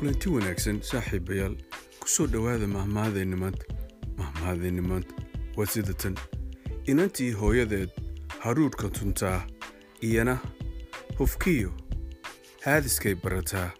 kulanti wanaagsan saaxiibayaal ku soo dhowaada mahmaadeenni maanta mahmaadeenni maanta waa sida tan. Inantii hooyadeed haruudhka tuntaa iyana hufkiyo haadiskay barataa.